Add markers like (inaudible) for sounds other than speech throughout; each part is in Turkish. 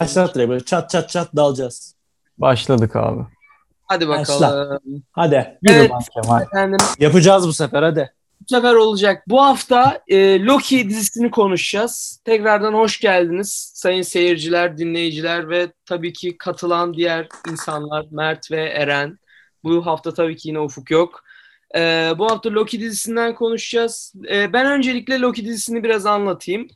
Başlat direkt böyle çat çat çat dalacağız. Başladık abi. Hadi bakalım. Başla. Hadi. Yürü Evet. Kemal. Efendim Yapacağız bu sefer hadi. bu sefer olacak. Bu hafta e, Loki dizisini konuşacağız. Tekrardan hoş geldiniz sayın seyirciler, dinleyiciler ve tabii ki katılan diğer insanlar Mert ve Eren. Bu hafta tabii ki yine Ufuk yok. E, bu hafta Loki dizisinden konuşacağız. E, ben öncelikle Loki dizisini biraz anlatayım.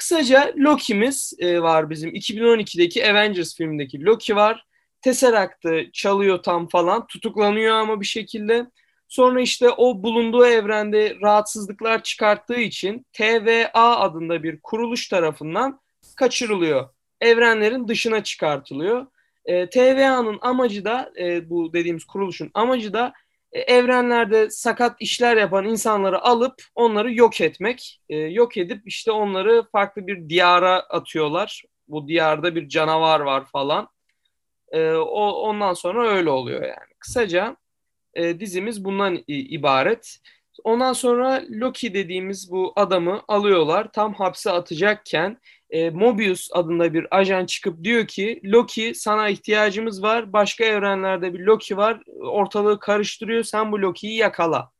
Kısaca Loki'miz e, var bizim. 2012'deki Avengers filmindeki Loki var. Tesseract'ı çalıyor tam falan. Tutuklanıyor ama bir şekilde. Sonra işte o bulunduğu evrende rahatsızlıklar çıkarttığı için TVA adında bir kuruluş tarafından kaçırılıyor. Evrenlerin dışına çıkartılıyor. E, TVA'nın amacı da e, bu dediğimiz kuruluşun amacı da evrenlerde sakat işler yapan insanları alıp onları yok etmek. E, yok edip işte onları farklı bir diyara atıyorlar. Bu diyarda bir canavar var falan. E, o ondan sonra öyle oluyor yani. Kısaca e, dizimiz bundan ibaret. Ondan sonra Loki dediğimiz bu adamı alıyorlar. Tam hapse atacakken e, Mobius adında bir ajan çıkıp diyor ki Loki sana ihtiyacımız var. Başka evrenlerde bir Loki var. Ortalığı karıştırıyor. Sen bu Loki'yi yakala.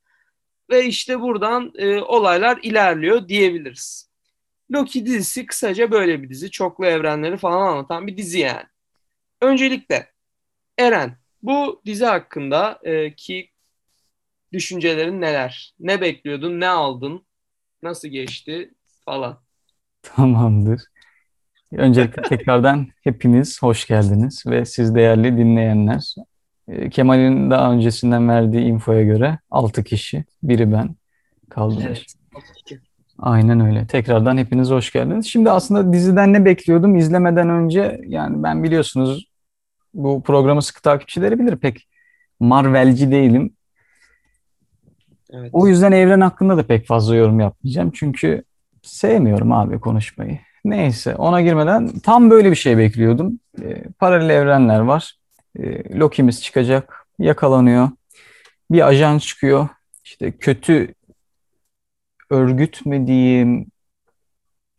Ve işte buradan e, olaylar ilerliyor diyebiliriz. Loki dizisi kısaca böyle bir dizi. Çoklu evrenleri falan anlatan bir dizi yani. Öncelikle Eren bu dizi hakkında e, ki düşüncelerin neler? Ne bekliyordun? Ne aldın? Nasıl geçti? Falan. Tamamdır. Öncelikle (laughs) tekrardan hepiniz hoş geldiniz ve siz değerli dinleyenler. Ee, Kemal'in daha öncesinden verdiği infoya göre 6 kişi, biri ben kaldım. Aynen öyle. Tekrardan hepiniz hoş geldiniz. Şimdi aslında diziden ne bekliyordum izlemeden önce yani ben biliyorsunuz bu programı sıkı takipçileri bilir pek Marvelci değilim. Evet. O yüzden evren hakkında da pek fazla yorum yapmayacağım. Çünkü sevmiyorum abi konuşmayı. Neyse ona girmeden tam böyle bir şey bekliyordum. Ee, paralel evrenler var. Ee, Loki'miz çıkacak. Yakalanıyor. Bir ajan çıkıyor. İşte kötü örgüt mü diyeyim,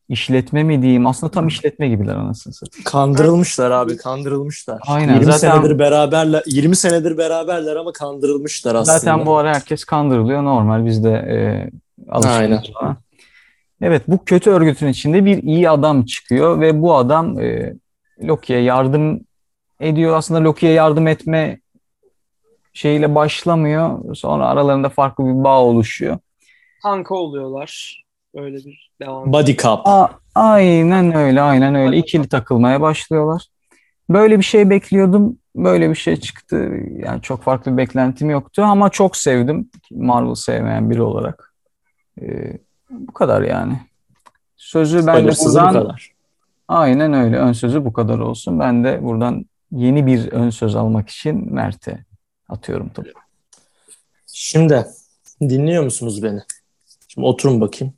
işletme mi diyeyim. Aslında tam işletme gibiler anasını satayım. Kandırılmışlar abi kandırılmışlar. Aynen, 20 zaten- senedir beraberler 20 senedir beraberler ama kandırılmışlar aslında. Zaten bu ara herkes kandırılıyor. Normal biz de e, alışıyoruz Aynen. Evet bu kötü örgütün içinde bir iyi adam çıkıyor ve bu adam e, Loki'ye yardım ediyor. Aslında Loki'ye yardım etme şeyiyle başlamıyor. Sonra aralarında farklı bir bağ oluşuyor. Kanka oluyorlar. Böyle bir devam. Body Cup. A- aynen öyle, aynen öyle. İkili takılmaya başlıyorlar. Böyle bir şey bekliyordum. Böyle bir şey çıktı. Yani çok farklı bir beklentim yoktu ama çok sevdim. Marvel sevmeyen biri olarak. Ee, bu kadar yani. Sözü ben de buradan kadar. aynen öyle. Ön sözü bu kadar olsun. Ben de buradan yeni bir ön söz almak için Mert'e atıyorum topu. Şimdi dinliyor musunuz beni? Şimdi oturun bakayım.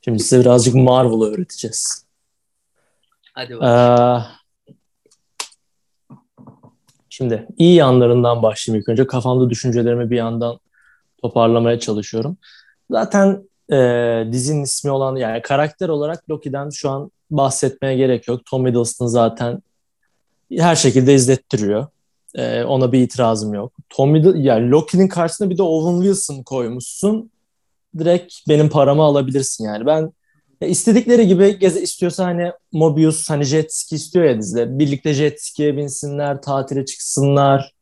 Şimdi size birazcık Marvel öğreteceğiz. Hadi bakalım. Ee, şimdi iyi yanlarından başlayayım ilk önce. Kafamda düşüncelerimi bir yandan toparlamaya çalışıyorum. Zaten e, dizinin ismi olan yani karakter olarak Loki'den şu an bahsetmeye gerek yok. Tom Hiddleston zaten her şekilde izlettiriyor. E, ona bir itirazım yok. Tom Hiddleston, yani Loki'nin karşısına bir de Owen Wilson koymuşsun. Direkt benim paramı alabilirsin yani. Ben ya istedikleri gibi geze istiyorsa hani Mobius hani jet ski istiyor ya dizide. Birlikte jet ski'ye binsinler, tatile çıksınlar.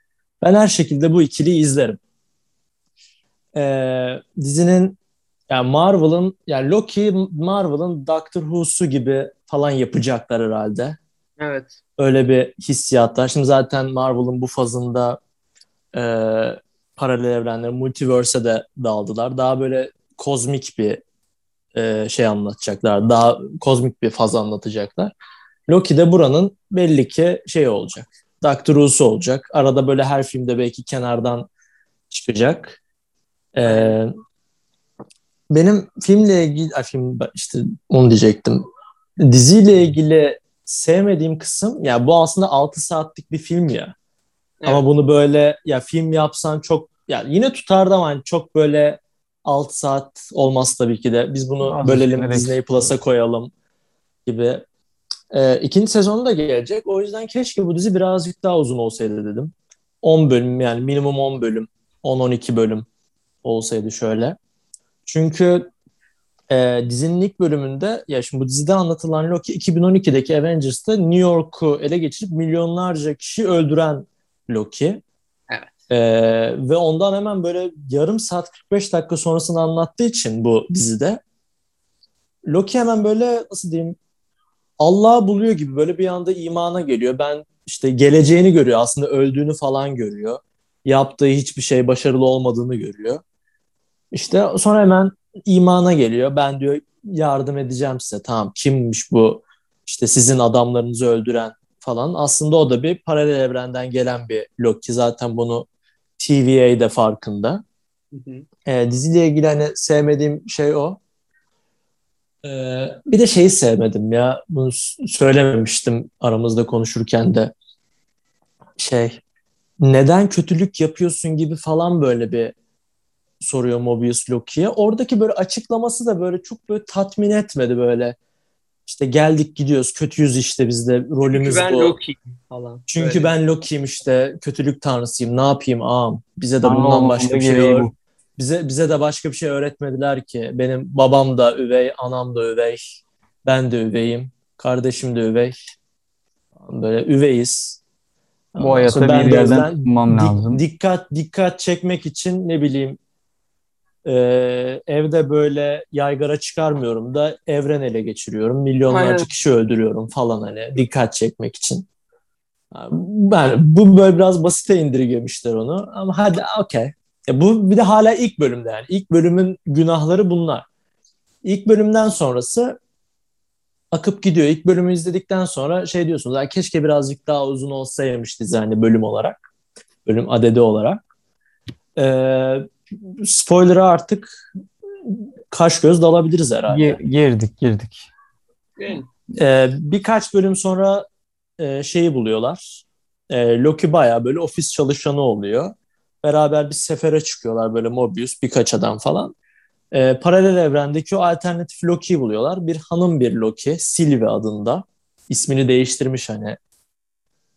Ben her şekilde bu ikiliyi izlerim. Ee, dizinin yani Marvel'ın yani Loki Marvel'ın Doctor Who'su gibi falan yapacaklar herhalde. Evet. Öyle bir hissiyatlar. Şimdi zaten Marvel'ın bu fazında e, paralel evrenler, multiverse'e de daldılar. Daha böyle kozmik bir e, şey anlatacaklar. Daha kozmik bir faz anlatacaklar. Loki de buranın belli ki şey olacak. Doctor Who'su olacak. Arada böyle her filmde belki kenardan çıkacak. E, benim filmle ilgili, ay film işte onu diyecektim. Diziyle ilgili sevmediğim kısım ya bu aslında 6 saatlik bir film ya. Evet. Ama bunu böyle ya film yapsan çok ya yine tutardı ama hani çok böyle 6 saat olmaz tabii ki de. Biz bunu Az bölelim evet. Disney Plus'a koyalım gibi. E, ikinci sezonu da gelecek. O yüzden keşke bu dizi birazcık daha uzun olsaydı dedim. 10 bölüm yani minimum 10 bölüm. 10-12 bölüm olsaydı şöyle. Çünkü e, dizinin ilk bölümünde ya şimdi bu dizide anlatılan Loki 2012'deki Avengers'ta New York'u ele geçirip milyonlarca kişi öldüren Loki. Evet. E, ve ondan hemen böyle yarım saat 45 dakika sonrasını anlattığı için bu dizide Loki hemen böyle nasıl diyeyim Allah'ı buluyor gibi böyle bir anda imana geliyor. Ben işte geleceğini görüyor. Aslında öldüğünü falan görüyor. Yaptığı hiçbir şey başarılı olmadığını görüyor. İşte sonra hemen imana geliyor. Ben diyor yardım edeceğim size. Tamam kimmiş bu işte sizin adamlarınızı öldüren falan. Aslında o da bir paralel evrenden gelen bir Loki. Zaten bunu TVA de farkında. Hı hı. E, diziyle ilgili hani sevmediğim şey o. E, bir de şeyi sevmedim ya. Bunu söylememiştim aramızda konuşurken de. Şey, neden kötülük yapıyorsun gibi falan böyle bir soruyor Mobius Loki'ye. Oradaki böyle açıklaması da böyle çok böyle tatmin etmedi böyle. İşte geldik gidiyoruz kötüyüz işte biz de rolümüz Çünkü ben bu. Loki falan. Çünkü Böyle. ben Loki'yim işte kötülük tanrısıyım ne yapayım ağam. Bize de bundan olmanın başka bir şey gereği öğ- bu. bize bize de başka bir şey öğretmediler ki. Benim babam da üvey, anam da üvey. Ben de üveyim. Kardeşim de üvey. Böyle üveyiz. Bu hayata bir yerden dik- lazım. dikkat dikkat çekmek için ne bileyim e, evde böyle yaygara çıkarmıyorum da evren ele geçiriyorum. Milyonlarca Aynen. kişi öldürüyorum falan hani dikkat çekmek için. Ben bu böyle biraz basite indirgemişler onu ama hadi okey. E bu bir de hala ilk bölümde yani. İlk bölümün günahları bunlar. İlk bölümden sonrası akıp gidiyor. İlk bölümü izledikten sonra şey diyorsunuz. "Ay keşke birazcık daha uzun olsaymış dizi hani bölüm olarak. Bölüm adedi olarak. Ee, spoiler'a artık kaş göz dalabiliriz herhalde. Girdik girdik. Ee, birkaç bölüm sonra e, şeyi buluyorlar. E, Loki bayağı böyle ofis çalışanı oluyor. Beraber bir sefere çıkıyorlar böyle Mobius birkaç adam falan. E, paralel evrendeki o alternatif Loki'yi buluyorlar. Bir hanım bir Loki, Sylvie adında. İsmini değiştirmiş hani.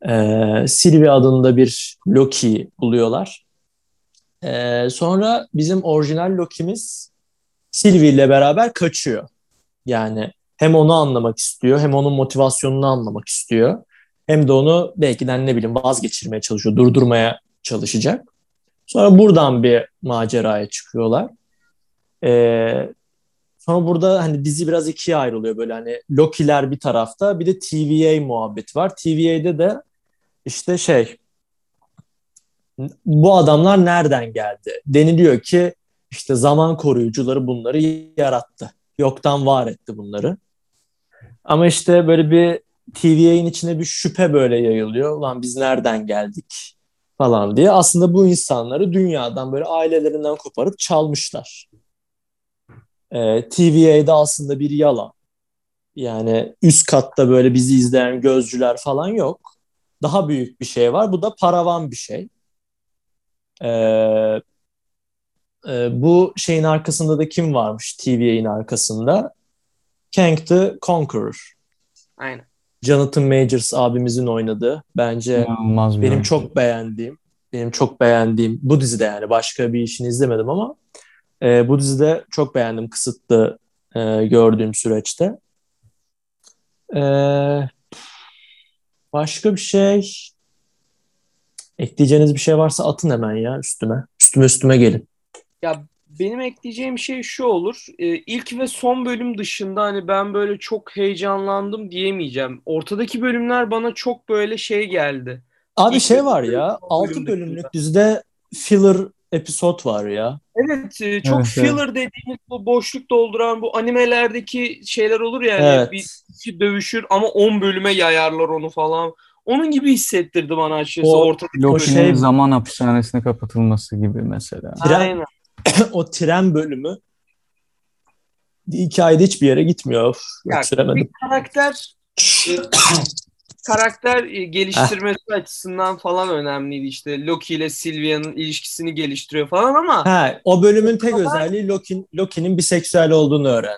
E, Sylvie adında bir Loki'yi buluyorlar. E, sonra bizim orijinal Loki'miz Sylvie ile beraber kaçıyor. Yani hem onu anlamak istiyor, hem onun motivasyonunu anlamak istiyor. Hem de onu belki de ne bileyim vazgeçirmeye çalışıyor, durdurmaya çalışacak. Sonra buradan bir maceraya çıkıyorlar. Ee, sonra burada hani dizi biraz ikiye ayrılıyor böyle hani Loki'ler bir tarafta bir de TVA muhabbeti var. TVA'de de işte şey bu adamlar nereden geldi? Deniliyor ki işte zaman koruyucuları bunları yarattı. Yoktan var etti bunları. Ama işte böyle bir TVA'nın içine bir şüphe böyle yayılıyor. Ulan biz nereden geldik falan diye. Aslında bu insanları dünyadan böyle ailelerinden koparıp çalmışlar. Ee, TVA'da aslında bir yalan. Yani üst katta böyle bizi izleyen gözcüler falan yok. Daha büyük bir şey var. Bu da paravan bir şey. Ee, e, bu şeyin arkasında da kim varmış TVA'nin arkasında? Kang the Conqueror. aynen. Jonathan Majors abimizin oynadığı bence İnanılmaz benim çok beğendiğim benim çok beğendiğim bu dizide yani başka bir işini izlemedim ama e, bu dizide çok beğendim kısıtlı e, gördüğüm süreçte. E, başka bir şey ekleyeceğiniz bir şey varsa atın hemen ya üstüme. Üstüme üstüme gelin. Ya benim ekleyeceğim şey şu olur. Ee, ilk ve son bölüm dışında hani ben böyle çok heyecanlandım diyemeyeceğim. Ortadaki bölümler bana çok böyle şey geldi. Abi İlk şey var ya son 6 bölüm bölümlük dizide filler episod var ya. Evet, e, çok Evet, filler dediğimiz bu boşluk dolduran bu animelerdeki şeyler olur yani. Evet. Bir kişi dövüşür ama 10 bölüme yayarlar onu falan. Onun gibi hissettirdi bana açıkçası O- o şey- zaman hapishanesine kapatılması gibi mesela. Tren- Aynen. (laughs) o tren bölümü hikayede hiçbir yere gitmiyor. Of, Ya, bir karakter (laughs) karakter geliştirmesi açısından falan önemliydi işte Loki ile Sylvia'nın ilişkisini geliştiriyor falan ama Ha, o bölümün tek özelliği Loki'nin Loki'nin biseksüel olduğunu öğren.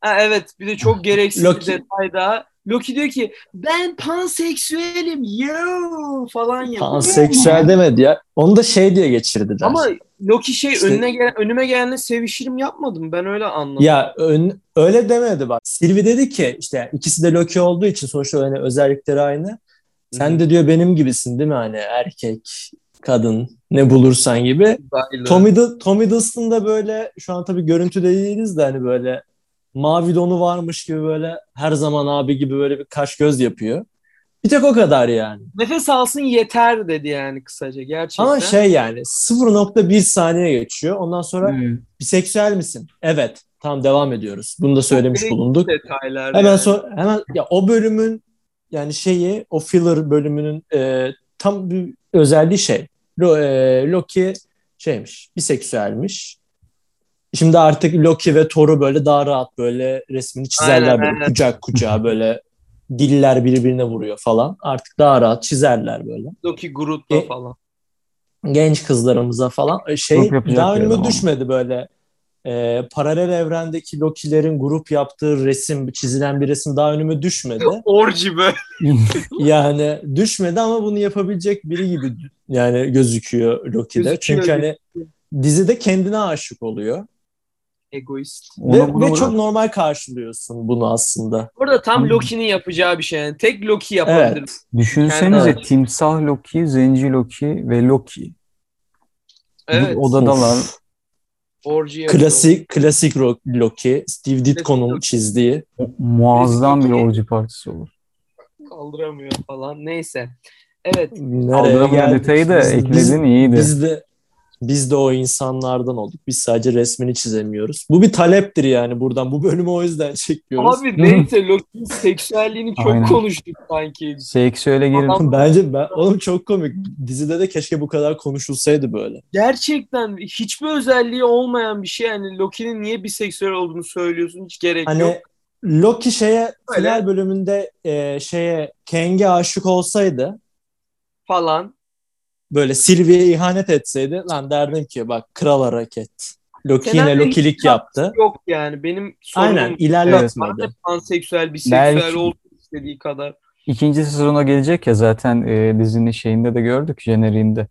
ha, evet bir de çok gereksiz Loki- bir detay daha Loki diyor ki ben panseksüelim yo falan yapıyor. Panseksüel demedi ya. Onu da şey diye geçirdiler. Ama Loki şey İşte- önüne gelen, önüme gelenle sevişirim yapmadım. Ben öyle anladım. Ya ön- öyle demedi bak. Sylvie dedi ki işte ikisi de Loki olduğu için sonuçta hani özellikleri aynı. Sen de diyor benim gibisin değil mi hani erkek, kadın ne bulursan gibi. Uzaylı. Tom, Hiddle- Tom Hiddleston da böyle şu an tabii görüntüde değiliz de hani böyle mavi donu varmış gibi böyle her zaman abi gibi böyle bir kaş göz yapıyor. Bir tek o kadar yani. Nefes alsın yeter dedi yani kısaca gerçekten. Ama şey yani 0.1 saniye geçiyor. Ondan sonra Evet. biseksüel misin? Evet. Tamam devam ediyoruz. Bunu da söylemiş gereksiz bulunduk. detaylar. Hemen yani. sonra hemen ya o bölümün yani şeyi o filler bölümünün e, tam bir özelliği şey. Lo, e, Loki şeymiş, biseksüelmiş. Şimdi artık Loki ve Thor'u böyle daha rahat böyle resmini çizerler Aynen, böyle aynen. kucak kucağa (laughs) böyle diller birbirine vuruyor falan. Artık daha rahat çizerler böyle. Loki Groot'la E- falan. Genç kızlarımıza falan E, şey daha önüme düşmedi böyle. E, paralel evrendeki Loki'lerin grup yaptığı resim, çizilen bir resim daha önüme düşmedi. (laughs) Orji böyle. (laughs) Yani düşmedi ama bunu yapabilecek biri gibi yani gözüküyor Loki'de. Gözüküyor. Çünkü hani dizide kendine aşık oluyor. Egoist. Ve, bunu ve bırak. çok normal karşılıyorsun bunu aslında. Burada tam. Loki'nin yapacağı bir şey. Yani. Tek Loki yapabilir. Evet. Düşünsenize Evet. timsah Loki, zenci Loki ve Loki. Evet. Bir odadalar. Orji yapıyor. Klasik klasik Ro- Loki, Steve Ditko'nun çizdiği. O muazzam bir orji partisi olur. Kaldıramıyor falan. Neyse. Evet. Nereye Kaldıramıyor detayı da Biz- ekledin iyiydi. Biz, biz de biz de o insanlardan olduk. Biz sadece resmini çizemiyoruz. Bu bir taleptir yani buradan. Bu bölümü o yüzden (laughs) çekiyoruz. Abi neyse Loki'nin seksüelliğini çok Aynen. konuştuk sanki. Seksüele girin. Adam- Bence ben oğlum çok komik. Dizide de keşke bu kadar konuşulsaydı böyle. Gerçekten hiçbir özelliği olmayan bir şey. Yani Loki'nin niye biseksüel olduğunu söylüyorsun. Hiç gerek Hani yok. Loki şeye Öyle. final bölümünde e, şeye Kang'e aşık olsaydı Falan. Böyle Sylvie'ye ihanet etseydi lan derdim ki bak kral hareket. Loki yine Senaryo Lokilik yaptı. Yok yani. Benim sorunum. Aynen ilerletmedi. Panseksüel, biseksüel Belki- olsun istediği kadar. İkinci sezona gelecek ya zaten e, dizinin şeyinde de gördük jeneriğinde.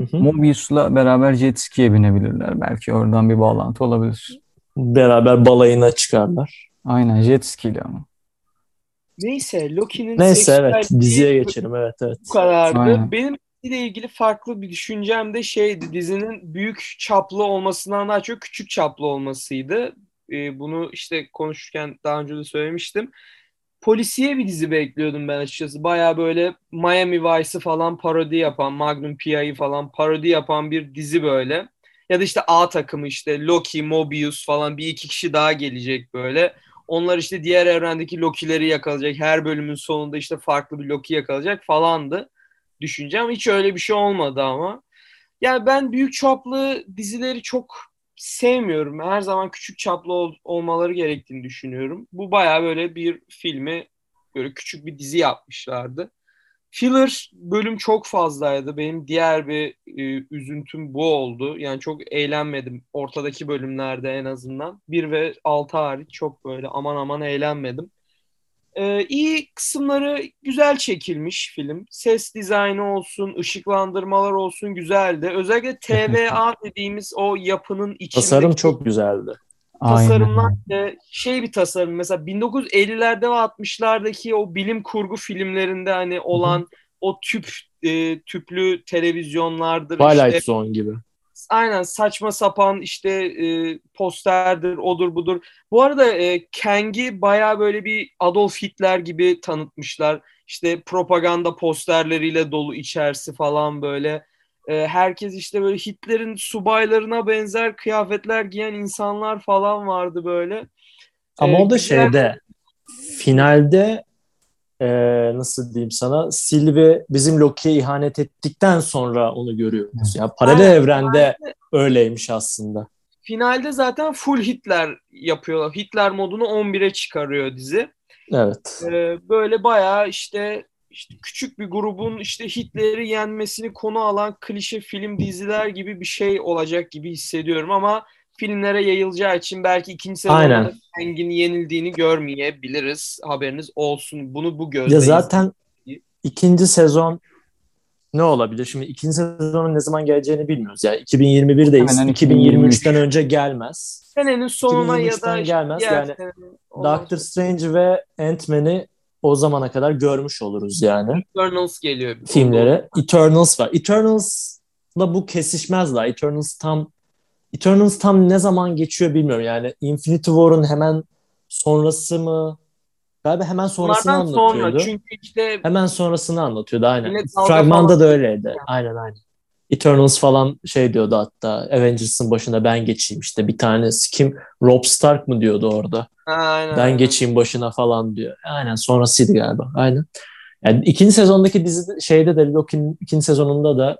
Hı hı. Mobius'la beraber jet ski'ye binebilirler. Belki oradan bir bağlantı olabilir. Beraber balayına çıkarlar. Aynen jet ski'yle ama. Neyse Loki'nin Neyse evet diziye geçelim evet evet. bu kadardı. Aynen. Benim ile ilgili farklı bir düşüncem de şeydi. Dizinin büyük çaplı olmasından daha çok küçük çaplı olmasıydı. Ee, bunu işte konuşurken daha önce de söylemiştim. Polisiye bir dizi bekliyordum ben açıkçası. Baya böyle Miami Vice'ı falan parodi yapan, Magnum P.I.'yi falan parodi yapan bir dizi böyle. Ya da işte A takımı işte Loki, Mobius falan bir iki kişi daha gelecek böyle. Onlar işte diğer evrendeki Loki'leri yakalayacak. Her bölümün sonunda işte farklı bir Loki yakalayacak falandı düşüncem. Hiç öyle bir şey olmadı ama. Yani ben büyük çaplı dizileri çok sevmiyorum. Her zaman küçük çaplı ol- olmaları gerektiğini düşünüyorum. Bu baya böyle bir filmi böyle küçük bir dizi yapmışlardı. Filler bölüm çok fazlaydı. Benim diğer bir e, üzüntüm bu oldu. Yani çok eğlenmedim ortadaki bölümlerde en azından. 1 ve 6 hariç çok böyle aman aman eğlenmedim. Ee, iyi kısımları güzel çekilmiş film. Ses dizaynı olsun, ışıklandırmalar olsun güzeldi. Özellikle (laughs) TVA dediğimiz o yapının içindeki Tasarım çok güzeldi. tasarımlar Aynen. e, şey bir tasarım. Mesela 1950'lerde ve 60'lardaki o bilim kurgu filmlerinde hani olan o tüp e, tüplü televizyonlardır Twilight işte Zone gibi. Aynen saçma sapan işte e, posterdir odur budur. Bu arada e, Kang'i baya böyle bir Adolf Hitler gibi tanıtmışlar. İşte propaganda posterleriyle dolu içerisi falan böyle. E, herkes işte böyle Hitler'in subaylarına benzer kıyafetler giyen insanlar falan vardı böyle. Ama Ee, o da şeyde finalde e, nasıl diyeyim sana Sylvie bizim Loki'ye ihanet ettikten sonra onu görüyoruz. Ya paralel Aynen, evrende öyleymiş aslında. Finalde zaten full Hitler yapıyorlar. Hitler modunu 11'e çıkarıyor dizi. Evet. Ee, böyle bayağı işte, işte küçük bir grubun işte Hitler'i yenmesini konu alan klişe film diziler gibi bir şey olacak gibi hissediyorum ama filmlere yayılacağı için belki ikinci sezonda Kang'in yenildiğini görmeyebiliriz. Haberiniz olsun. Bunu bu gözle Ya zaten ikinci sezon ne olabilir? Şimdi ikinci sezonun ne zaman geleceğini bilmiyoruz. Yani 2021'deyiz. Hemen 2023'ten önce gelmez. senenin sonuna ya da 2023'ten işte gelmez. Yani Doctor Strange ve Ant-Man'i o zamana kadar görmüş oluruz yani Eternals geliyor. filmlere. Eternals var. Eternals'la bu kesişmez daha. Eternals tam Eternals tam ne zaman geçiyor bilmiyorum. Yani Infinity War'un hemen sonrası mı? Galiba hemen sonrasını Bunlardan sonra anlatıyordu. çünkü işte Hemen sonrasını anlatıyordu aynen. Fragmanda da öyleydi. Aynen aynen. Eternals falan şey diyordu hatta Avengers'ın başına ben geçeyim işte bir tanesi kim Rob Stark mı diyordu orada. Aynen, Ben aynen. geçeyim başına falan diyor. Aynen sonrasıydı galiba. Aynen. Yani ikinci sezondaki dizi şeyde de Loki'nin ikinci sezonunda da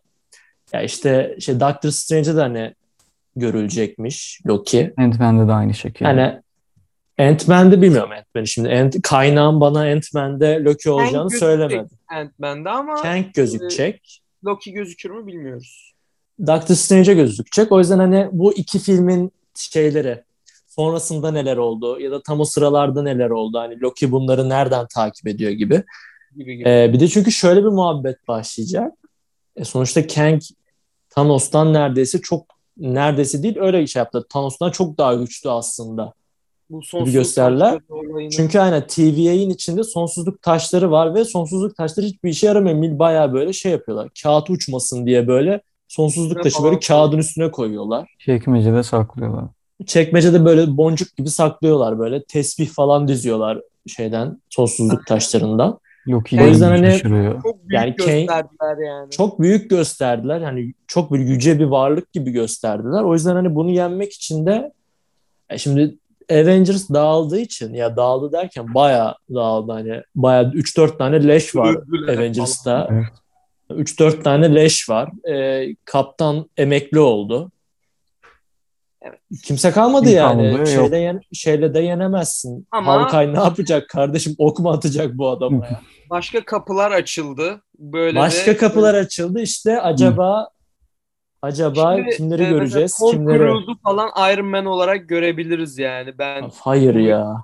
ya işte şey Doctor Strange'de de hani görülecekmiş Loki. Ant-Man'de de aynı şekilde. Hani Ant-Man'de bilmiyorum Ant-Man'i şimdi. Ant, kaynağım bana Ant-Man'de Loki olacağını gözükecek. söylemedi. Ant-Man'de ama Kang gözükecek. Loki gözükür mü bilmiyoruz. Doctor Strange'e gözükecek. O yüzden hani bu iki filmin şeyleri sonrasında neler oldu ya da tam o sıralarda neler oldu hani Loki bunları nereden takip ediyor gibi. Gibi gibi. Ee, bir de çünkü şöyle bir muhabbet başlayacak. E, sonuçta Kang Thanos'tan neredeyse çok neredeyse değil öyle şey yaptı. Thanos'tan çok daha güçlü aslında. Bu sonsuz gösterirler. Çünkü aynen TVA'in içinde sonsuzluk taşları var ve sonsuzluk taşları hiçbir işe yaramıyor. Mil bayağı böyle şey yapıyorlar. Kağıt uçmasın diye böyle sonsuzluk taşı böyle kağıdın üstüne koyuyorlar. Çekmecede saklıyorlar. Çekmecede böyle boncuk gibi saklıyorlar böyle. Tesbih falan diziyorlar şeyden sonsuzluk (laughs) taşlarından. Loki'yi O yüzden hani- şaşırıyor. çok büyük Yani gösterdiler yani. Çok büyük gösterdiler. Yani çok bir yüce bir varlık gibi gösterdiler. O yüzden hani bunu yenmek için de e şimdi Avengers dağıldığı için ya dağıldı derken bayağı dağıldı hani bayağı 3-4 tane leş var Öldüler Avengers'ta. Evet. 3-4 tane leş var. Ee, kaptan emekli oldu. Evet. Kimse kalmadı Kim yani. kaldı? Şeyle, yen- şeyle de yenemezsin. Ama- Hawkeye ne yapacak kardeşim? (laughs) Ok mu atacak bu adama ya? Başka kapılar açıldı. Böyle Başka de- kapılar açıldı. İşte acaba acaba Şimdi, kimleri e, göreceğiz? Tom Kimleri? Cruise'u falan Iron Man olarak görebiliriz yani. Ben Hayır ya.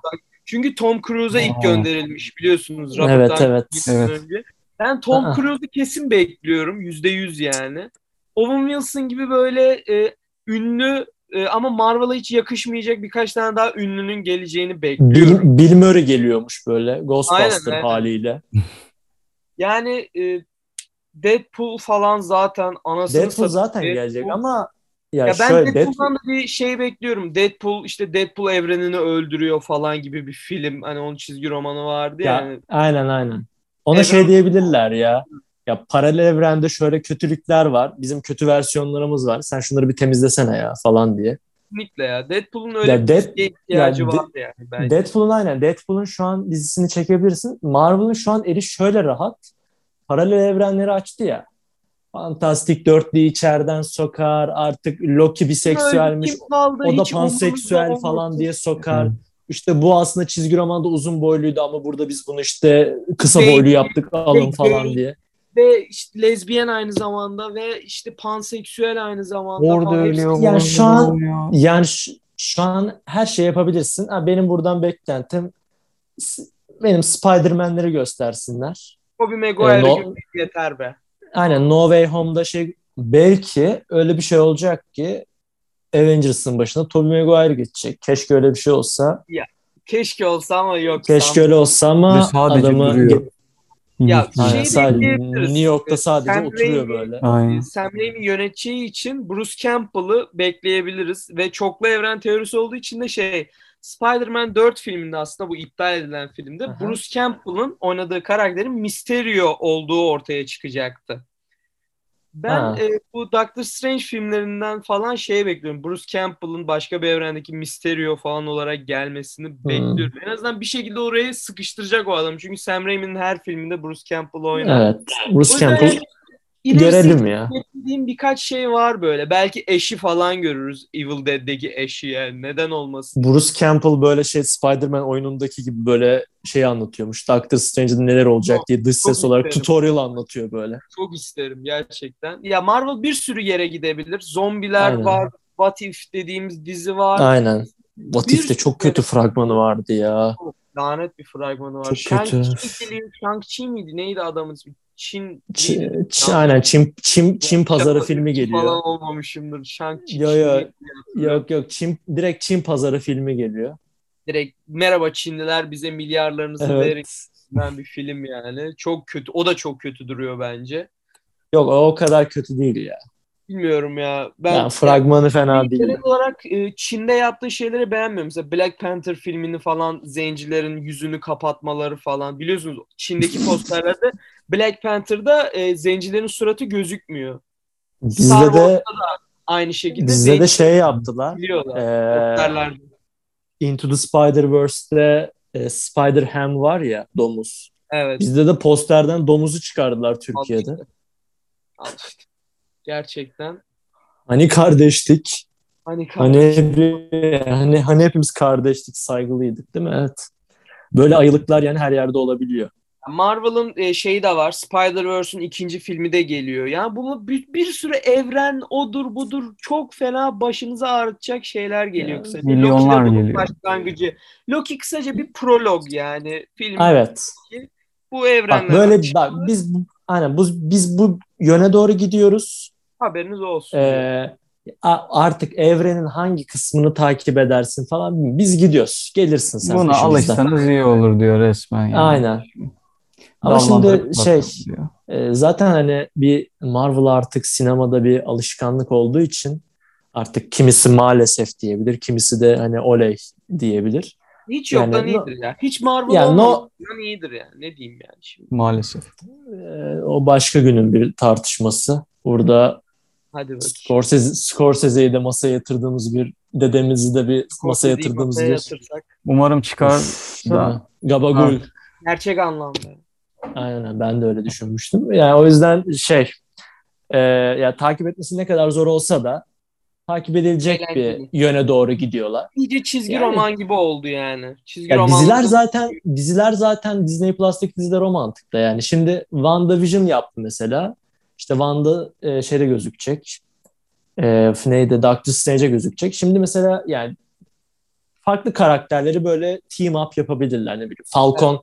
çünkü Tom Cruise'a ilk gönderilmiş biliyorsunuz Robert Evet evet. Evet. önce. Ben Tom. Cruise'u kesin bekliyorum. Yüzde yüz yani. Owen Wilson gibi böyle e, ünlü e, ama Marvel'a hiç yakışmayacak birkaç tane daha ünlünün geleceğini bekliyorum. Bill, Bill Murray geliyormuş böyle Ghostbuster Aynen, aynen. haliyle. (laughs) Yani e, Deadpool falan zaten anasını Deadpool zaten Deadpool- gelecek ama ya, Ya ben şöyle Deadpool'dan da bir şey bekliyorum. Deadpool işte Deadpool evrenini öldürüyor falan gibi bir film. Hani onun çizgi romanı vardı. Ya, yani. aynen aynen. Ona Evren- şey diyebilirler ya. Ya paralel evrende şöyle kötülükler var. Bizim kötü versiyonlarımız var. Sen şunları bir temizlesene ya falan diye. Kesinlikle ya. Deadpool'un öyle Ya bir Dead- diziye ihtiyacı ya vardı yani bence. Deadpool'un aynen. Deadpool'un şu an dizisini çekebilirsin. Marvel'ın şu an eli şöyle rahat. Paralel evrenleri açtı ya. Fantastik dörtlü içeriden sokar. Artık Loki biseksüelmiş. Kaldı? O da panseksüel falan diye sokar. Hı. İşte bu aslında çizgi romanda uzun boyluydu ama burada biz bunu işte kısa Gay- boylu yaptık alın falan diye. Ve işte lezbiyen aynı zamanda ve işte panseksüel aynı zamanda. Orada ölüyor. Yani şu an-. Yani şu, şu an her şey yapabilirsin. Ha, benim buradan beklentim benim Spider-Man'leri göstersinler. Tobey Maguire Ee, no- gibi yeter be. Aynen No Way Home'da şey belki öyle bir şey olacak ki Avengers'ın başına Tobey Maguire geçecek. Keşke öyle bir şey olsa. Keşke olsa ama yok. Keşke öyle olsa ama adamı duruyor. Ya. Aynen, şey sadece. New York'ta sadece Sam oturuyor Raimi- böyle. Aynen. Sam Raimi yöneteceği için Bruce Campbell'ı bekleyebiliriz ve çoklu evren teorisi olduğu için de şey Spider-Man 4 filminde aslında bu iptal edilen filmde Aha. Bruce Campbell'ın oynadığı karakterin Mysterio olduğu ortaya çıkacaktı. Ben Ha. e, bu Doctor Strange filmlerinden falan şey bekliyorum. Bruce Campbell'ın başka bir evrendeki Mysterio falan olarak gelmesini Hmm. bekliyorum. En azından bir şekilde oraya sıkıştıracak o adam. Çünkü Sam Raimi'nin her filminde Bruce Campbell oynar. Evet. Bruce Campbell İlerisi görelim ya. beklediğim birkaç şey var böyle. Belki eşi falan görürüz. Evil Dead'deki eşi yani. Neden olmasın? Bruce Campbell böyle şey Spider-Man oyunundaki gibi böyle şey anlatıyormuş. Doctor Strange'de neler olacak diye dış çok ses olarak isterim. tutorial anlatıyor böyle. Çok isterim gerçekten. Ya Marvel bir sürü yere gidebilir. Zombiler Aynen. var. What If dediğimiz dizi var. Aynen. What Bir If'te çok kötü fragmanı vardı ya. Lanet bir fragmanı var. Çok Shang-Chi kötü. Shang-Chi miydi? Neydi adamın ismi? Çin. Ç- neydi? Ç- aynen Çin, Çin, Çin pazarı Şaka filmi geliyor. Falan olmamışımdır. Yo, Çin yo. miydi? Yok yok Çin, direkt Çin pazarı filmi geliyor. Direkt merhaba Çinliler bize milyarlarınızı verin. Evet. Ben bir film yani. Çok kötü. O da çok kötü duruyor bence. Yok o o kadar kötü değil ya. Bilmiyorum ya. Ben Yani fragmanı fena değil. Genel olarak e, Çin'de yaptığı şeyleri beğenmiyorum. Mesela Black Panther filmini falan zencilerin yüzünü kapatmaları falan. Biliyorsunuz Çin'deki (laughs) posterlerde Black Panther'da e, zencilerin suratı gözükmüyor. Bizde de aynı şekilde bizde de şey yaptılar. biliyorlar. Posterlerde. Into the Spider-Verse'de e, Spider-Ham var ya domuz. Evet. Bizde de posterden domuzu çıkardılar Türkiye'de. Gerçekten. Hani kardeştik. Hani Hani hep- hani hani hepimiz kardeştik, saygılıydık değil mi? Evet. Böyle ayılıklar yani her yerde olabiliyor. Marvel'ın e, şeyi de var. Spider-Verse'ün ikinci filmi de geliyor. Yani bu bir, bir sürü evren odur budur çok fena başınızı ağrıtacak şeyler geliyor Ya, kısaca. milyonlar Loki de bunun geliyor. başlangıcı. Loki kısaca bir prolog yani. Film Evet. bu evrenler. Bak böyle bak biz bu- aynen bu biz bu yöne doğru gidiyoruz. haberiniz olsun. Ee, artık evrenin hangi kısmını takip edersin falan biz gidiyoruz. Gelirsin sen Buna alışsanız iyi olur diyor resmen. Yani. Aynen. Ama şimdi şey e, zaten hani bir Marvel artık sinemada bir alışkanlık olduğu için artık kimisi maalesef diyebilir, kimisi de hani oley diyebilir. Hiç yoktan yani no- iyidir ya. Hiç Marvel Ya no- iyidir yani. Ne diyeyim yani şimdi. Maalesef. Ee, o başka günün bir tartışması. Burada Hadi bakayım. Scorsese, Scorsese'yi de masaya yatırdığımız bir dedemizi de bir masaya yatırdığımız masaya bir yatırsak. Umarım çıkar da Gabagul. Gerçek anlamda. Aynen ben de öyle düşünmüştüm. Yani o yüzden şey e, ya takip etmesi ne kadar zor olsa da takip edilecek Eğlenceli. bir yöne doğru gidiyorlar. İyice çizgi Yani- roman gibi oldu yani. Çizgi Ya roman. diziler zaten diziler zaten Disney Plus'taki diziler o mantıkta. Yani şimdi WandaVision yaptı mesela. İşte Wanda e, şeyde gözükecek. E, neydi? Doctor Strange'e gözükecek. Şimdi mesela yani farklı karakterleri böyle team up yapabilirler. Ne bileyim. Falcon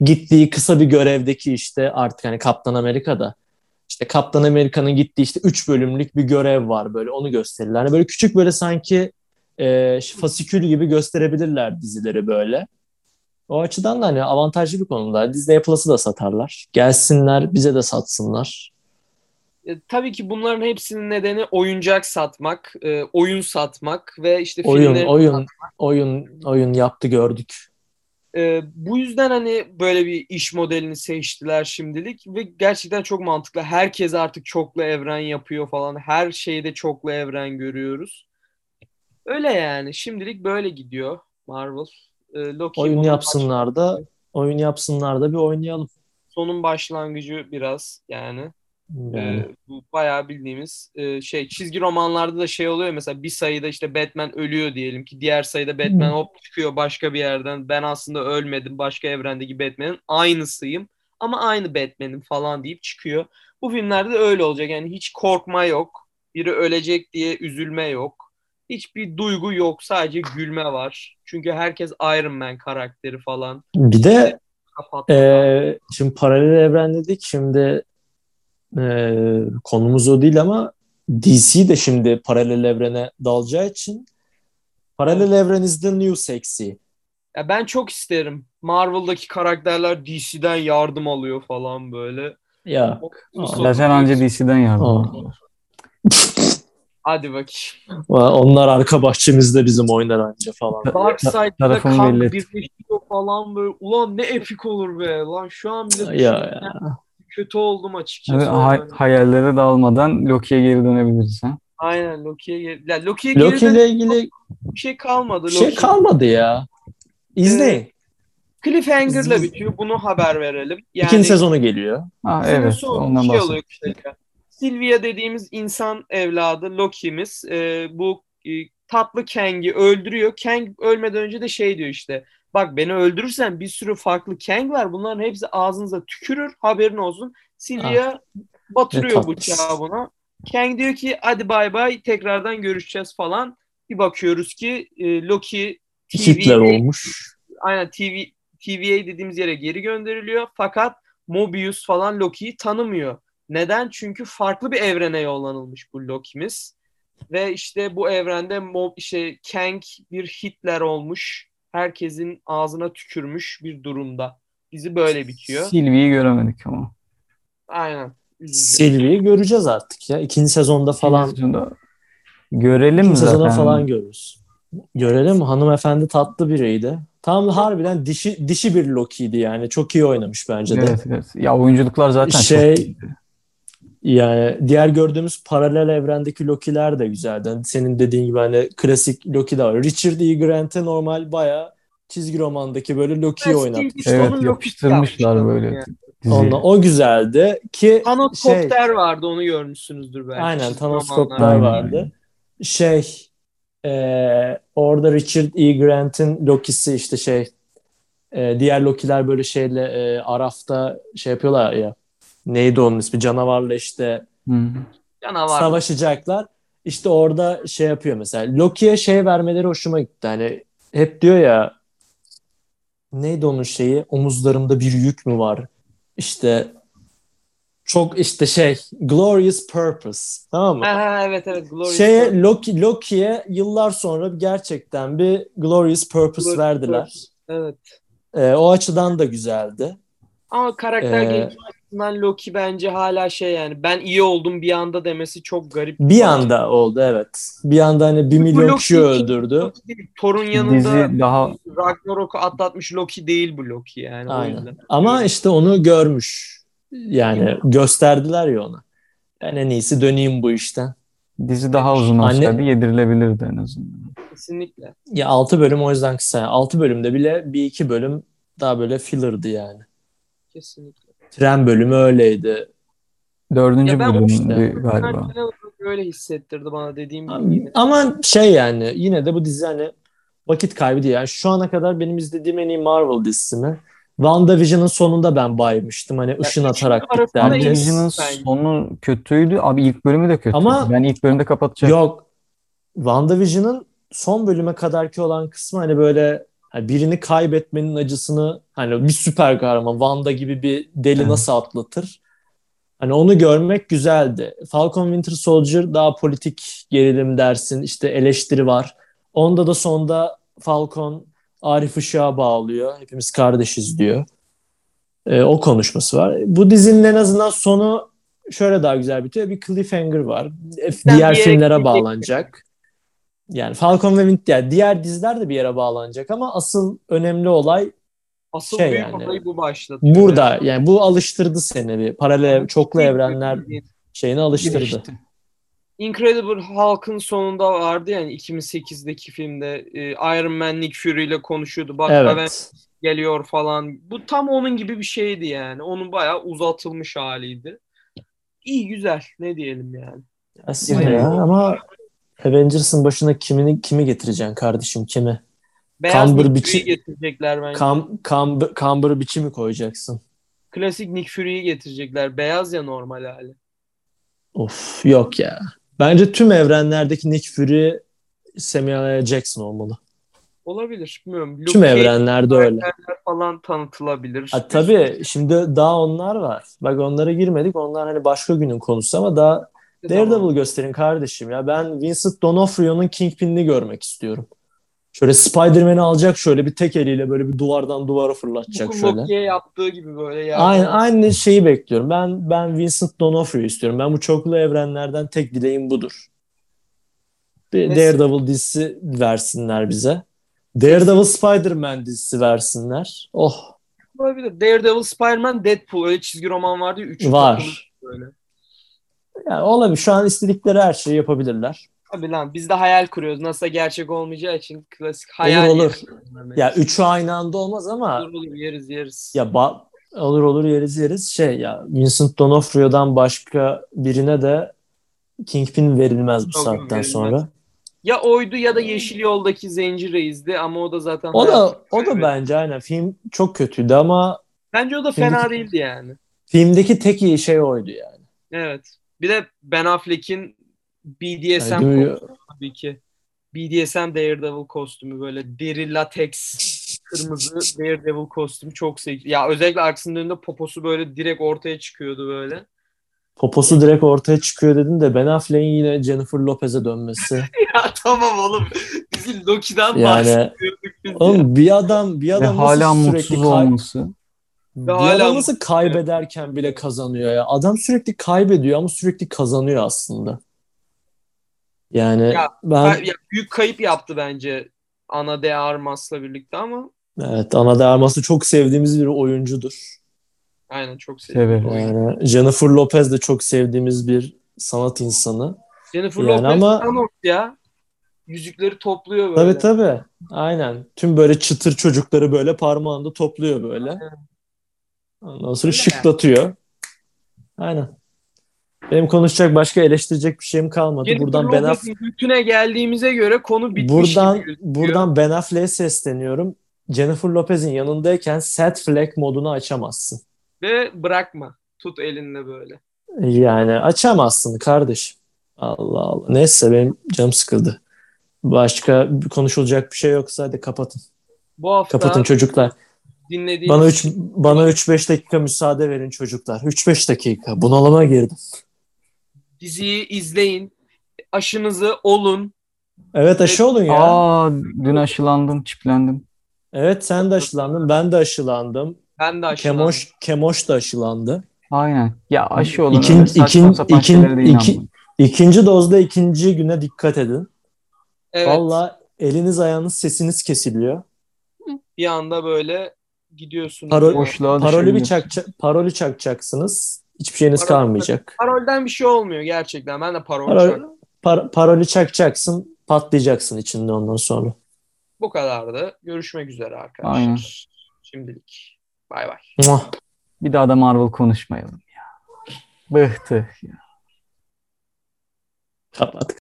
gittiği kısa bir görevdeki işte artık hani Kaptan Amerika'da işte Kaptan Amerika'nın gittiği işte 3 bölümlük bir görev var böyle onu gösterirler. Hani böyle küçük böyle sanki e, fasikül gibi gösterebilirler dizileri böyle. O açıdan da hani avantajlı bir konumda. Disney Plus'ı da satarlar. Gelsinler bize de satsınlar. E, tabii ki bunların hepsinin nedeni oyuncak satmak, e, oyun satmak ve işte Oyun, filmleri oyun, oyun, oyun yaptı gördük. E, bu yüzden hani böyle bir iş modelini seçtiler şimdilik ve gerçekten çok mantıklı. Herkes artık çoklu evren yapıyor falan. Her şeyde çoklu evren görüyoruz. Öyle yani. Şimdilik böyle gidiyor Marvel. E, Loki Oyun yapsınlar da, oyun yapsınlar da bir oynayalım. sonun başlangıcı biraz yani. Ee, bu bayağı bildiğimiz e, şey çizgi romanlarda da şey oluyor mesela bir sayıda işte Batman ölüyor diyelim ki diğer sayıda Batman hop çıkıyor başka bir yerden ben aslında ölmedim başka evrendeki Batman'in aynısıyım ama aynı Batman'im falan deyip çıkıyor. Bu filmlerde de öyle olacak yani hiç korkma yok biri ölecek diye üzülme yok hiçbir duygu yok sadece gülme var çünkü herkes Iron Man karakteri falan Bir de kapatma. e, şimdi paralel evren dedik. Şimdi e, konumuz o değil ama DC de şimdi paralel evrene dalacağı için paralel evren is the new sexy. Ya ben çok isterim. Marvel'daki karakterler DC'den yardım alıyor falan böyle. Ya Zaten anca DC'den yardım Aa. alıyorlar. (laughs) Hadi bakayım. onlar arka bahçemizde bizim oynar anca falan. Dark Side'da tarafımı Kang belli et. birleşiyor falan böyle. Ulan ne epik olur be. Lan şu an bile Ya, ya. Kötü oldum açıkçası. Evet, hay- Yani. hayallere dalmadan Loki'ye geri dönebiliriz. Ha? Aynen Loki'ye geri... Ya, Loki'ye geri Loki ile ilgili bir şey kalmadı. bir şey Loki. kalmadı ya. İzleyin. Cliffhanger'la Biz- bitiyor. Bunu haber verelim. Yani İkinci sezonu geliyor. Ha, evet, sonu ondan şey oluyor kısaca. Sylvia dediğimiz insan evladı Loki'miz e, bu e, tatlı Kang'i öldürüyor. Kang ölmeden önce de şey diyor işte. Bak beni öldürürsen bir sürü farklı Kang var. Bunların hepsi ağzınıza tükürür. Haberin olsun. Sylvia Ne batırıyor bıçağı buna. Kang diyor ki hadi bay bay tekrardan görüşeceğiz falan. Bir bakıyoruz ki e, Loki Hitler olmuş. Aynen TV TVA dediğimiz yere geri gönderiliyor. Fakat Mobius falan Loki'yi tanımıyor. Neden? Çünkü farklı bir evrene yollanılmış bu Loki'miz. Ve işte bu evrende Mob işte Kang bir Hitler olmuş. Herkesin ağzına tükürmüş bir durumda. Dizi böyle bitiyor. Sylvie'yi göremedik ama. Aynen. Sylvie'yi göreceğiz artık ya. İkinci sezonda falan. Sezonda görelim İkinci zaten. sezonda falan görürüz. Görelim hanımefendi tatlı biriydi. Tam harbiden dişi dişi bir Loki'ydi yani. Çok iyi oynamış bence de. Evet, evet. Ya oyunculuklar zaten Şey- çok iyiydi. Yani diğer gördüğümüz paralel evrendeki Loki'ler de güzeldi. Hani senin dediğin gibi hani klasik Loki de var. Richard E. Grant'e normal bayağı çizgi romandaki böyle Loki'yi oynatmış. Evet yapıştırmışlar böyle yani. Onunla, o güzeldi ki Thanos şey, Kopter vardı onu görmüşsünüzdür belki. aynen Thanos. Kopter vardı. aynen. Şey e, orada Richard E. Grant'in Loki'si işte şey e, diğer Loki'ler böyle şeyle e, Araf'ta şey yapıyorlar ya neydi onun ismi canavarla işte. Canavar. savaşacaklar. İşte orada şey yapıyor mesela. Loki'ye şey vermeleri hoşuma gitti. Hani hep diyor ya neydi onun şeyi? Omuzlarımda bir yük mü var? İşte çok işte şey glorious purpose. Tamam mı? Ha, evet evet. Glorious Şeye Purpose. Loki Loki'ye yıllar sonra gerçekten bir glorious purpose Glorious verdiler. Purpose. Evet. Ee, o açıdan da güzeldi. Ama karakter Ee, gelişimi açısından Loki bence hala şey yani ben iyi oldum bir anda demesi çok garip. Bir anda oldu evet. Bir anda hani bir milyon Loki kişi öldürdü. Thor'un yanında Dizi daha Ragnarok'u atlatmış Loki değil bu Loki yani. O Aynen. yüzden. Ama işte onu görmüş. Yani gösterdiler ya ona. Ben en iyisi döneyim bu işten. dizi daha uzun Anne- olsaydı yedirilebilirdi en azından. Kesinlikle. Ya 6 bölüm o yüzden kısa. 6 bölümde bile bir iki bölüm daha böyle filler'dı yani. Kesinlikle. Tren bölümü öyleydi. Dördüncü bölümdü işte- galiba. Öyle hissettirdi bana dediğim gibi. Ama şey yani yine de bu dizi hani vakit kaybı değil. Yani şu ana kadar benim izlediğim en iyi Marvel dizisi mi? WandaVision'ın sonunda ben baymıştım. Hani ışın atarak iyisi. WandaVision'ın sonu kötüydü. Abi ilk bölümü de kötüydü. Ama- Ben ilk bölümde kapatacaktım. Yok. WandaVision'ın son bölüme kadarki olan kısmı hani böyle hani birini kaybetmenin acısını hani bir süper kahraman Wanda gibi bir deli Evet. nasıl atlatır? Hani onu görmek güzeldi. Falcon Winter Soldier daha politik gerilim dersin. işte eleştiri var. Onda da sonda Falcon Arif Işık'a bağlıyor. Hepimiz kardeşiz diyor. Ee, o konuşması var. Bu dizinin en azından sonu şöyle daha güzel bitiyor. Bir cliffhanger var. Sen Diğer filmlere gidecek. bağlanacak. Yani Falcon ve Winter yani diğer diziler de bir yere bağlanacak ama asıl önemli olay Asıl şey büyük yani, olayı bu başlatıyor. burada. Yani bu alıştırdı seni bir paralel çoklu evrenler şeyini alıştırdı. Incredible Hulk'ın sonunda vardı yani 2008'deki filmde e, Iron Man Nick Fury ile konuşuyordu. Bak Evet. geliyor falan. Bu tam onun gibi bir şeydi yani. Onun bayağı uzatılmış haliydi. İyi güzel. Ne diyelim yani. Aslında Yani- ya ama Avengers'ın başına kimini kimi getireceksin kardeşim kimi? Beyaz Cumber biçi- getirecekler bence. Kam, kam, Cumber biçi mi koyacaksın? Klasik Nick Fury'yi getirecekler. Beyaz ya normal hali. Of yok ya. Bence tüm evrenlerdeki Nick Fury Samuel. Jackson olmalı. Olabilir. Bilmiyorum. Luke Tüm evrenlerde öyle. falan tanıtılabilir. Ha, tabii şimdi daha onlar var. Bak onlara girmedik. Onlar hani başka günün konusu ama daha Tamam. Daredevil gösterin kardeşim ya. Ben Vincent D'Onofrio'nun Kingpin'ini görmek istiyorum. Şöyle Spider-Man'i alacak şöyle bir tek eliyle böyle bir duvardan duvara fırlatacak Boku şöyle. Loki'ye yaptığı gibi böyle yani. Aynı, aynı şeyi bekliyorum. Ben ben Vincent D'Onofrio istiyorum. Ben bu çoklu evrenlerden tek dileğim budur. Bir Daredevil dizisi versinler bize. Daredevil Spider-Man dizisi versinler. Oh Olabilir. Daredevil, Spider-Man, Deadpool öyle çizgi roman vardı ya. Üçü Var. Böyle. Yani olabilir. Şu an istedikleri her şeyi yapabilirler. Tabii lan biz de hayal kuruyoruz. Nasıl gerçek olmayacağı için klasik hayal. Olur, olur. yeriz. Ya üçü aynı anda olmaz ama Olur olur yeriz yeriz. ya ba- olur olur yeriz yeriz. Şey ya Vincent D'Onofrio'dan başka birine de Kingpin verilmez bu Yok, saatten verilmez. sonra. Ya oydu ya da Yeşil Yol'daki Zenci Reis'di ama o da zaten O da o da bence aynen film çok kötüydü ama Bence o da fena değildi yani. filmdeki tek iyi şey oydu yani. Evet. Bir de Ben Affleck'in BDSM kostümü tabii ki. BDSM Daredevil kostümü böyle deri lateks kırmızı Daredevil kostümü çok seksi. Ya özellikle arkasının önünde poposu böyle direkt ortaya çıkıyordu böyle. Poposu direkt ortaya çıkıyor dedin de Ben Affleck'in yine Jennifer Lopez'e dönmesi. (laughs) ya tamam oğlum. Biz Loki'den Yani bahsediyorduk biz ya. oğlum bir adam bir adam hala nasıl sürekli mutsuz kay- olması. Bir Ve hala nasıl kaybederken bile kazanıyor ya. Adam sürekli kaybediyor ama sürekli kazanıyor aslında. Yani Ya, ben Ya büyük kayıp yaptı bence Ana de Armas'la birlikte ama evet Ana de Armas'ı çok sevdiğimiz bir oyuncudur. aynen çok seviyorum. Severim. Yani Jennifer Lopez de çok sevdiğimiz bir sanat insanı. Jennifer Yani Lopez ama- Thanos ya. Yüzükleri topluyor böyle. Tabii tabii. Aynen. Tüm böyle çıtır çocukları böyle parmağında topluyor böyle. Ondan sonra Öyle şıklatıyor. Aynen. Benim konuşacak başka eleştirecek bir şeyim kalmadı. Jennifer buradan Ben Aff- bütüne geldiğimize göre konu bitmiş buradan buradan Ben Affleck'e sesleniyorum. Jennifer Lopez'in yanındayken set flag modunu açamazsın. Ve bırakma. Tut elinle böyle. Yani açamazsın kardeşim. Allah Allah. Neyse benim canım sıkıldı. Başka konuşulacak bir şey yoksa hadi kapatın. Bu hafta Kapatın çocuklar. Dinlediğiniz Bana 3 bana 3-5 dakika müsaade verin çocuklar. 3-5 dakika. Bunalıma girdim. diziyi izleyin. Aşınızı olun. Evet aşı olun ya. Aa dün aşılandım, çiplendim. Evet sen de aşılandın. Ben de aşılandım. Ben de aşılandım. Kemoş Kemoş da aşılandı. Aynen. Ya aşı olun. İkin- ikin- ikin- iki-. İkinci dozda ikinci güne dikkat edin. Evet. Valla eliniz ayağınız sesiniz kesiliyor. Bir anda böyle gidiyorsunuz. Parol- Boşluğa Parolü bir çak parolü çakacaksınız. Hiçbir şeyiniz Parol- kalmayacak. Parolden bir şey olmuyor gerçekten. Ben de parol Parol, çak- par- parolü çakacaksın, patlayacaksın içinde ondan sonra. Bu kadardı. Görüşmek üzere arkadaşlar. Aynen. Şimdilik. Bay bay. Bir daha da Marvel konuşmayalım ya. Bıhtı. Kapat.